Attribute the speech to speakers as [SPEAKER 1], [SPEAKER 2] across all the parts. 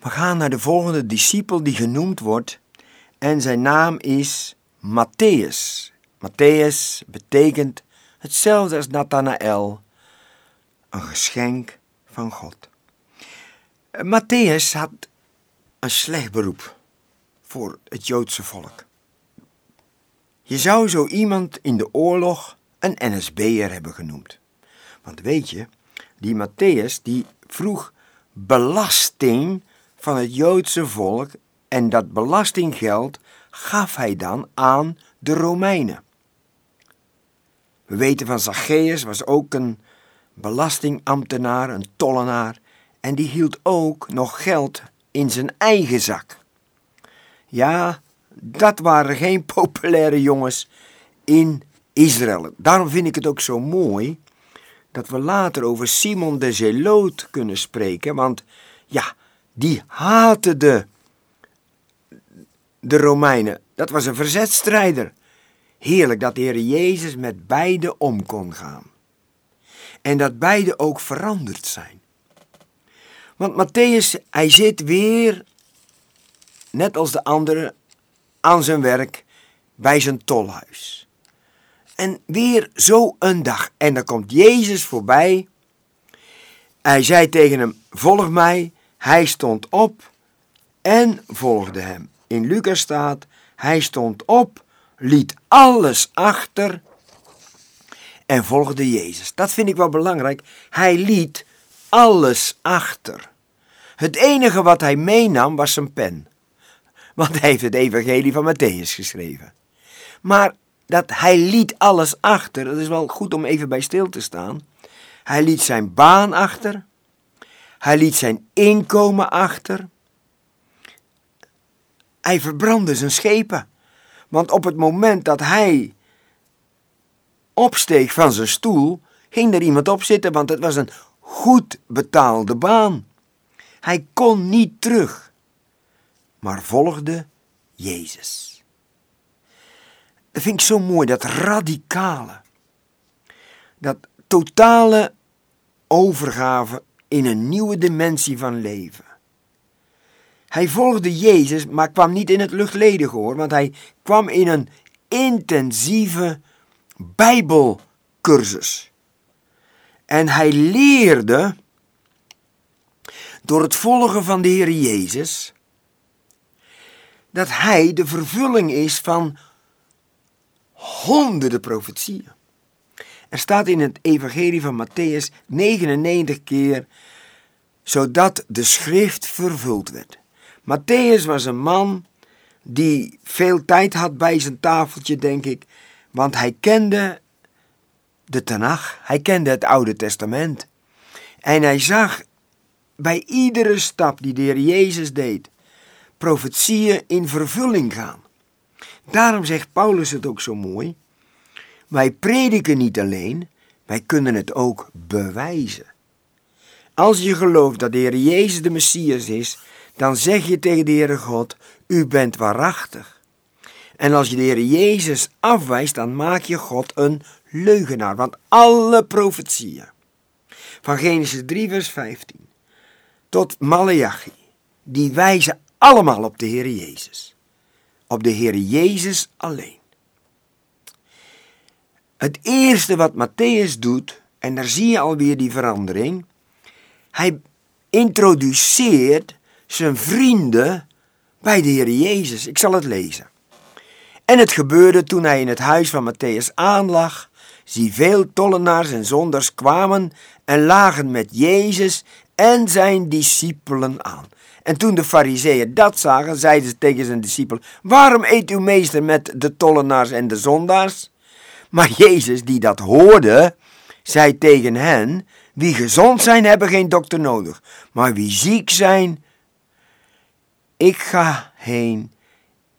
[SPEAKER 1] We gaan naar de volgende discipel die genoemd wordt en zijn naam is Matthäus. Matthäus betekent hetzelfde als Nathanael, een geschenk van God. Matthäus had een slecht beroep voor het Joodse volk. Je zou zo iemand in de oorlog een NSB'er hebben genoemd. Want weet je, die Matthäus die vroeg belasting van het Joodse volk en dat belastinggeld gaf hij dan aan de Romeinen. We weten van Zacchaeus was ook een belastingambtenaar, een tollenaar, en die hield ook nog geld in zijn eigen zak. Ja, dat waren geen populaire jongens in Israël. Daarom vind ik het ook zo mooi dat we later over Simon de Zeloot kunnen spreken, want ja, die haatte de, de Romeinen. Dat was een verzetstrijder. Heerlijk dat de Heer Jezus met beide om kon gaan. En dat beide ook veranderd zijn. Want Matthäus, hij zit weer, net als de anderen, aan zijn werk bij zijn tolhuis. En weer zo een dag. En dan komt Jezus voorbij. Hij zei tegen hem: Volg mij. Hij stond op en volgde hem. In Lucas staat: Hij stond op, liet alles achter en volgde Jezus. Dat vind ik wel belangrijk. Hij liet alles achter. Het enige wat hij meenam was zijn pen. Want hij heeft het evangelie van Matthäus geschreven. Maar dat hij liet alles achter, dat is wel goed om even bij stil te staan. Hij liet zijn baan achter. Hij liet zijn inkomen achter. Hij verbrandde zijn schepen. Want op het moment dat hij opsteeg van zijn stoel, ging er iemand op zitten, want het was een goed betaalde baan. Hij kon niet terug, maar volgde Jezus. Dat vind ik zo mooi, dat radicale, dat totale overgave in een nieuwe dimensie van leven. Hij volgde Jezus, maar kwam niet in het luchtledige hoor, want hij kwam in een intensieve Bijbelcursus. En hij leerde door het volgen van de Heer Jezus dat hij de vervulling is van honderden profetieën. Er staat in het Evangelie van Matthäus 99 keer, zodat de schrift vervuld werd. Matthäus was een man die veel tijd had bij zijn tafeltje, denk ik, want hij kende de Tanach, hij kende het Oude Testament. En hij zag bij iedere stap die de Heer Jezus deed, profetieën in vervulling gaan. Daarom zegt Paulus het ook zo mooi. Wij prediken niet alleen, wij kunnen het ook bewijzen. Als je gelooft dat de Heer Jezus de Messias is, dan zeg je tegen de Heere God, u bent waarachtig. En als je de Heer Jezus afwijst, dan maak je God een leugenaar. Want alle profetieën, van Genesis 3 vers 15 tot Malachi, die wijzen allemaal op de Heer Jezus. Op de Heer Jezus alleen. Het eerste wat Matthäus doet, en daar zie je alweer die verandering, hij introduceert zijn vrienden bij de Heer Jezus. Ik zal het lezen. En het gebeurde toen hij in het huis van Matthäus aanlag, zie veel tollenaars en zonders kwamen en lagen met Jezus en zijn discipelen aan. En toen de fariseeën dat zagen, zeiden ze tegen zijn discipelen, waarom eet uw meester met de tollenaars en de zondaars? Maar Jezus, die dat hoorde, zei tegen hen, wie gezond zijn, hebben geen dokter nodig, maar wie ziek zijn, ik ga heen.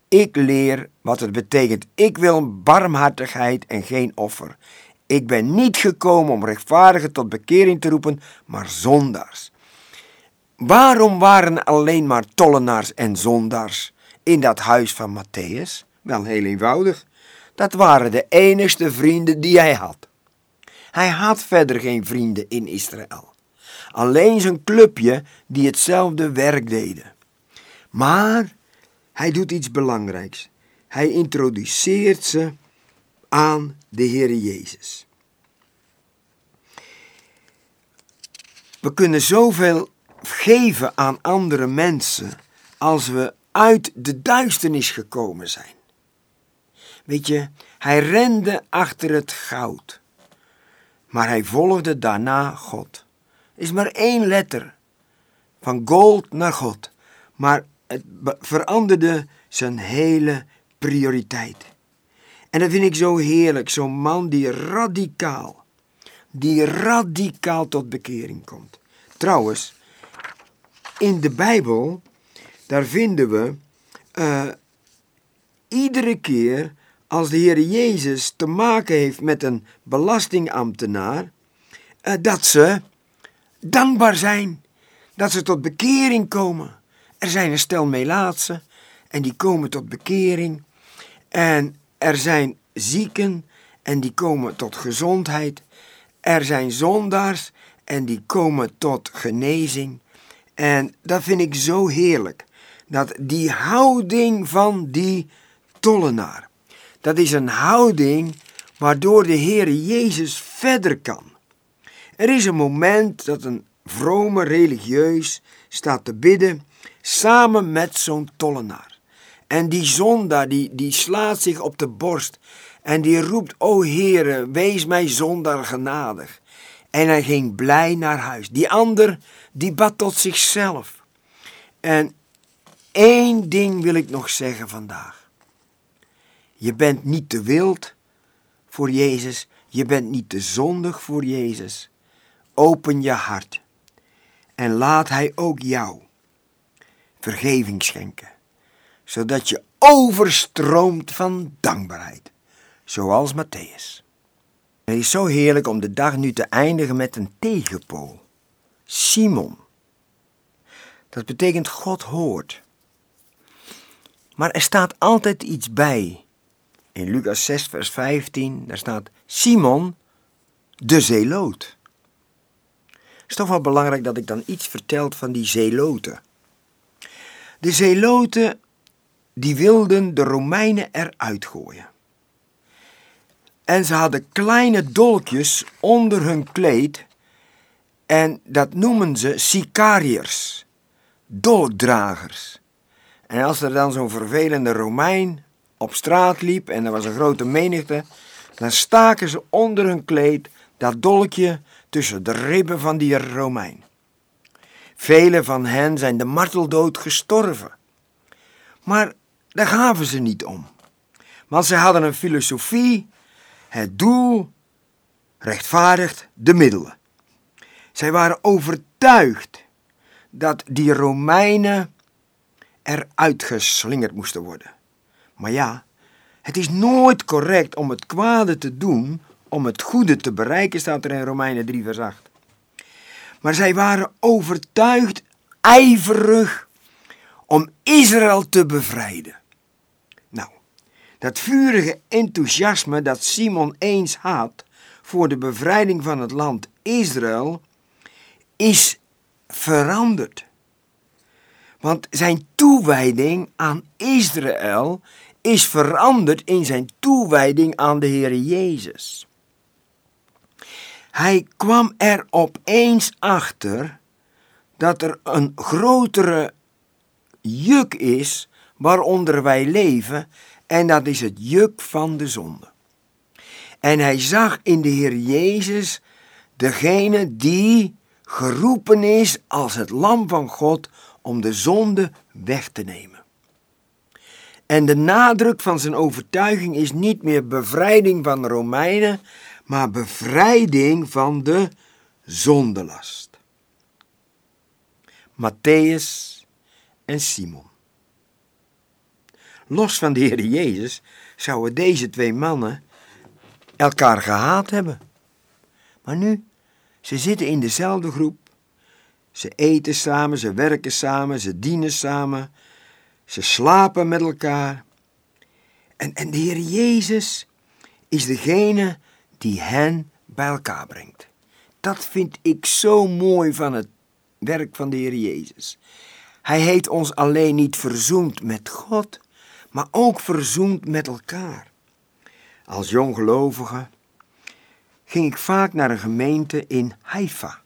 [SPEAKER 1] Ik leer wat het betekent. Ik wil barmhartigheid en geen offer. Ik ben niet gekomen om rechtvaardigen tot bekering te roepen, maar zondaars. Waarom waren alleen maar tollenaars en zondaars in dat huis van Matthäus? Wel heel eenvoudig. Dat waren de enigste vrienden die hij had. Hij had verder geen vrienden in Israël. alleen zijn clubje die hetzelfde werk deden. Maar hij doet iets belangrijks. Hij introduceert ze aan de Heer Jezus. We kunnen zoveel geven aan andere mensen als we uit de duisternis gekomen zijn. Weet je, hij rende achter het goud, maar hij volgde daarna God. Is maar één letter, van gold naar God, maar het veranderde zijn hele prioriteit. En dat vind ik zo heerlijk, zo'n man die radicaal, die radicaal tot bekering komt. Trouwens, in de Bijbel, daar vinden we uh, iedere keer als de Heer Jezus te maken heeft met een belastingambtenaar, uh, dat ze dankbaar zijn, dat ze tot bekering komen. Er zijn een stel melaatsen en die komen tot bekering. En er zijn zieken en die komen tot gezondheid. Er zijn zondaars en die komen tot genezing. En dat vind ik zo heerlijk. Dat die houding van die tollenaar. Dat is een houding waardoor de Heer Jezus verder kan. Er is een moment dat een vrome religieus staat te bidden samen met zo'n tollenaar. En die zondaar die, die slaat zich op de borst en die roept, o Heere, wees mij zondaar genadig. En hij ging blij naar huis. Die ander, die bad tot zichzelf. En één ding wil ik nog zeggen vandaag. Je bent niet te wild voor Jezus. Je bent niet te zondig voor Jezus. Open je hart. En laat Hij ook jou vergeving schenken. Zodat je overstroomt van dankbaarheid. Zoals Matthäus. Het is zo heerlijk om de dag nu te eindigen met een tegenpool. Simon. Dat betekent God hoort. Maar er staat altijd iets bij. In Lucas 6, vers 15, daar staat Simon, de zeeloot. Het is toch wel belangrijk dat ik dan iets vertel van die zeeloten. De zeeloten, die wilden de Romeinen eruit gooien. En ze hadden kleine dolkjes onder hun kleed. En dat noemen ze sicariërs, dolkdragers. En als er dan zo'n vervelende Romein op straat liep en er was een grote menigte, dan staken ze onder hun kleed dat dolkje tussen de ribben van die Romein. Vele van hen zijn de marteldood gestorven. Maar daar gaven ze niet om. Want ze hadden een filosofie het doel rechtvaardigt de middelen. Zij waren overtuigd dat die Romeinen eruit geslingerd moesten worden. Maar ja, het is nooit correct om het kwade te doen om het goede te bereiken, staat er in Romeinen 3 vers 8. Maar zij waren overtuigd, ijverig, om Israël te bevrijden. Dat vurige enthousiasme dat Simon eens had voor de bevrijding van het land Israël is veranderd. Want zijn toewijding aan Israël is veranderd in zijn toewijding aan de Heer Jezus. Hij kwam er opeens achter dat er een grotere juk is waaronder wij leven en dat is het juk van de zonde. En hij zag in de Heer Jezus degene die geroepen is als het lam van God om de zonde weg te nemen. En de nadruk van zijn overtuiging is niet meer bevrijding van de Romeinen, maar bevrijding van de zondelast. Matthäus en Simon. Los van de Heer Jezus zouden deze twee mannen elkaar gehaat hebben. Maar nu, ze zitten in dezelfde groep. Ze eten samen, ze werken samen, ze dienen samen. Ze slapen met elkaar. En, en de Heer Jezus is degene die hen bij elkaar brengt. Dat vind ik zo mooi van het werk van de Heer Jezus. Hij heeft ons alleen niet verzoend met God, maar ook verzoend met elkaar. Als jonggelovige ging ik vaak naar een gemeente in Haifa.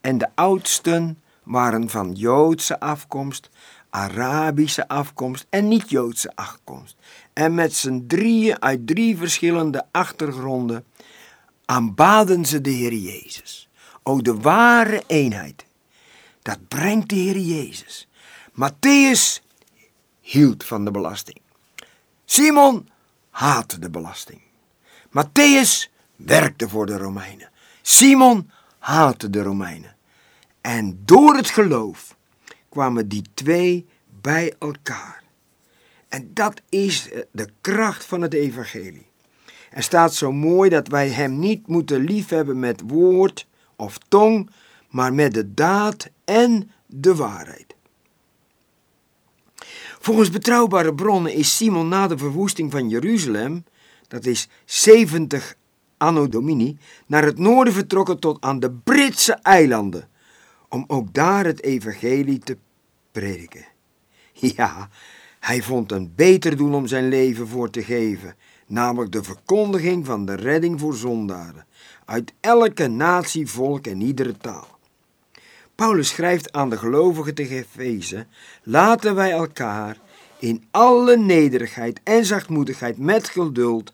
[SPEAKER 1] En de oudsten waren van Joodse afkomst, Arabische afkomst en niet-Joodse afkomst. En met z'n drieën uit drie verschillende achtergronden aanbaden ze de Heer Jezus. O, de ware eenheid. Dat brengt de Heer Jezus. Matthäus hield van de belasting. Simon haatte de belasting. Matthäus werkte voor de Romeinen. Simon haatte de Romeinen. En door het geloof kwamen die twee bij elkaar. En dat is de kracht van het evangelie. Er staat zo mooi dat wij hem niet moeten liefhebben met woord of tong, maar met de daad en de waarheid. Volgens betrouwbare bronnen is Simon na de verwoesting van Jeruzalem, dat is 70 anno domini, naar het noorden vertrokken tot aan de Britse eilanden, om ook daar het evangelie te prediken. Ja, hij vond een beter doel om zijn leven voor te geven, namelijk de verkondiging van de redding voor zondaren, uit elke natie, volk en iedere taal. Paulus schrijft aan de gelovigen te Gefezen: Laten wij elkaar in alle nederigheid en zachtmoedigheid met geduld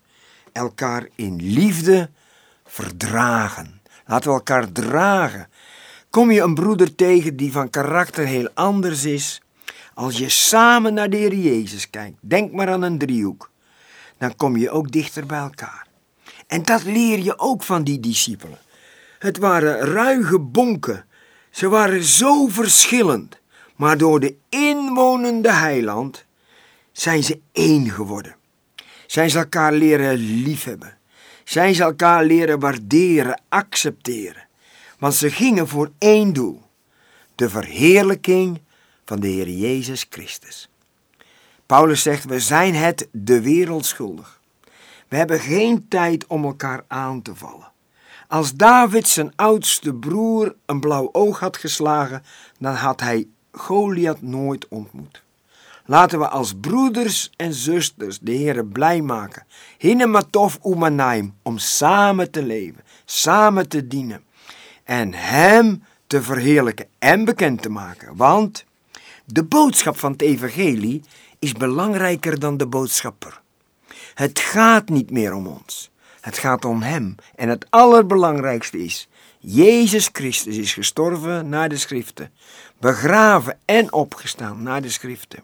[SPEAKER 1] elkaar in liefde verdragen. Laten we elkaar dragen. Kom je een broeder tegen die van karakter heel anders is, als je samen naar de Heer Jezus kijkt, denk maar aan een driehoek, dan kom je ook dichter bij elkaar. En dat leer je ook van die discipelen. Het waren ruige bonken. Ze waren zo verschillend, maar door de inwonende heiland zijn ze één geworden. Zijn ze elkaar leren liefhebben. Zijn ze elkaar leren waarderen, accepteren. Want ze gingen voor één doel: de verheerlijking van de Heer Jezus Christus. Paulus zegt: We zijn het de wereld schuldig. We hebben geen tijd om elkaar aan te vallen. Als David zijn oudste broer een blauw oog had geslagen, dan had hij Goliath nooit ontmoet. Laten we als broeders en zusters de Heer blij maken. Hinematov umanaim, om samen te leven, samen te dienen en Hem te verheerlijken en bekend te maken. Want de boodschap van het evangelie is belangrijker dan de boodschapper. Het gaat niet meer om ons. Het gaat om Hem. En het allerbelangrijkste is, Jezus Christus is gestorven naar de schriften, begraven en opgestaan naar de schriften.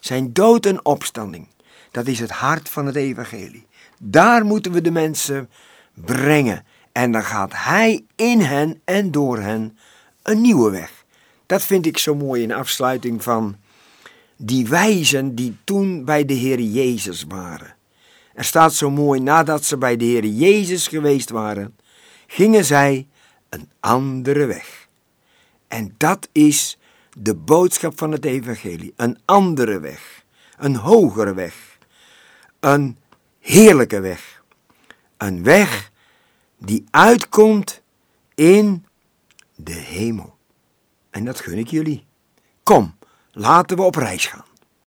[SPEAKER 1] Zijn dood en opstanding, dat is het hart van het evangelie. Daar moeten we de mensen brengen. En dan gaat Hij in hen en door hen een nieuwe weg. Dat vind ik zo mooi in afsluiting van die wijzen die toen bij de Heer Jezus waren. Er staat zo mooi, nadat ze bij de Heer Jezus geweest waren, gingen zij een andere weg. En dat is de boodschap van het Evangelie. Een andere weg, een hogere weg, een heerlijke weg. Een weg die uitkomt in de hemel. En dat gun ik jullie. Kom, laten we op reis gaan.